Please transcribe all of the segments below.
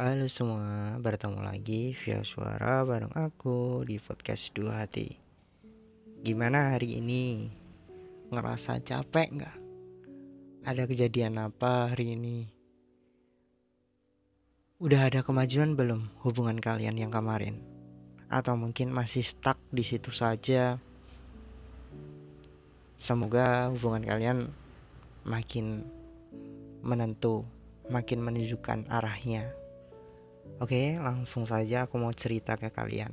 Halo semua, bertemu lagi via suara bareng aku di podcast Dua Hati. Gimana hari ini? Ngerasa capek nggak? Ada kejadian apa hari ini? Udah ada kemajuan belum hubungan kalian yang kemarin? Atau mungkin masih stuck di situ saja? Semoga hubungan kalian makin menentu, makin menunjukkan arahnya Oke, langsung saja aku mau cerita ke kalian.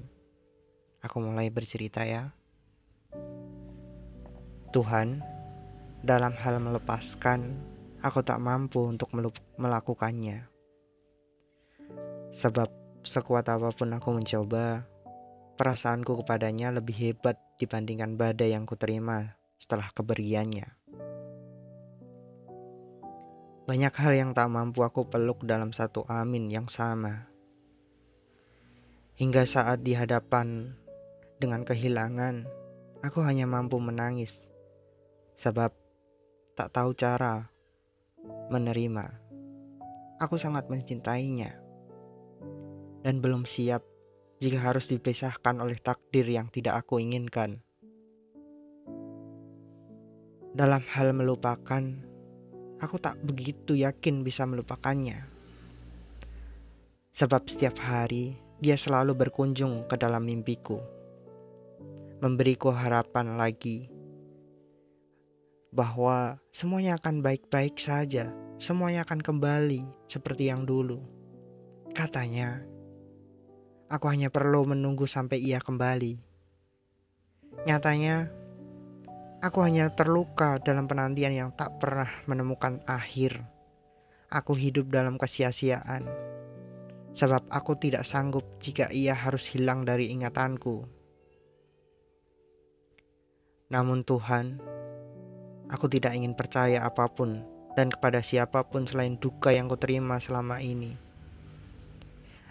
Aku mulai bercerita ya. Tuhan, dalam hal melepaskan, aku tak mampu untuk melakukannya. Sebab sekuat apa pun aku mencoba, perasaanku kepadanya lebih hebat dibandingkan badai yang kuterima setelah kepergiannya. Banyak hal yang tak mampu aku peluk dalam satu amin yang sama. Hingga saat di hadapan dengan kehilangan, aku hanya mampu menangis. Sebab tak tahu cara menerima. Aku sangat mencintainya. Dan belum siap jika harus dipisahkan oleh takdir yang tidak aku inginkan. Dalam hal melupakan, aku tak begitu yakin bisa melupakannya. Sebab setiap hari dia selalu berkunjung ke dalam mimpiku, memberiku harapan lagi bahwa semuanya akan baik-baik saja, semuanya akan kembali seperti yang dulu. Katanya, aku hanya perlu menunggu sampai ia kembali. Nyatanya, aku hanya terluka dalam penantian yang tak pernah menemukan akhir. Aku hidup dalam kesia-siaan sebab aku tidak sanggup jika ia harus hilang dari ingatanku. Namun Tuhan, aku tidak ingin percaya apa pun dan kepada siapa pun selain duka yang kuterima selama ini.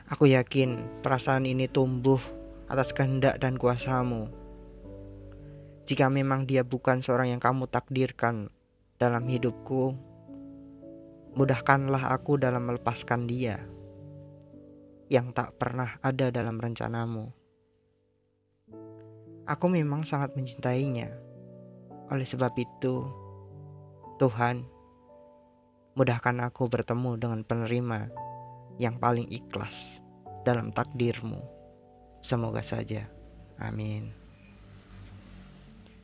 Aku yakin perasaan ini tumbuh atas kehendak dan kuasamu. Jika memang dia bukan seorang yang kamu takdirkan dalam hidupku, mudahkanlah aku dalam melepaskan dia yang tak pernah ada dalam rencanamu. Aku memang sangat mencintainya. Oleh sebab itu, Tuhan, mudahkan aku bertemu dengan penerima yang paling ikhlas dalam takdirmu. Semoga saja. Amin.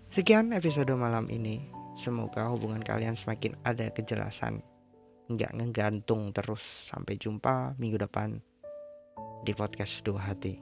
Sekian episode malam ini. Semoga hubungan kalian semakin ada kejelasan. Nggak ngegantung terus. Sampai jumpa minggu depan di podcast Dua Hati.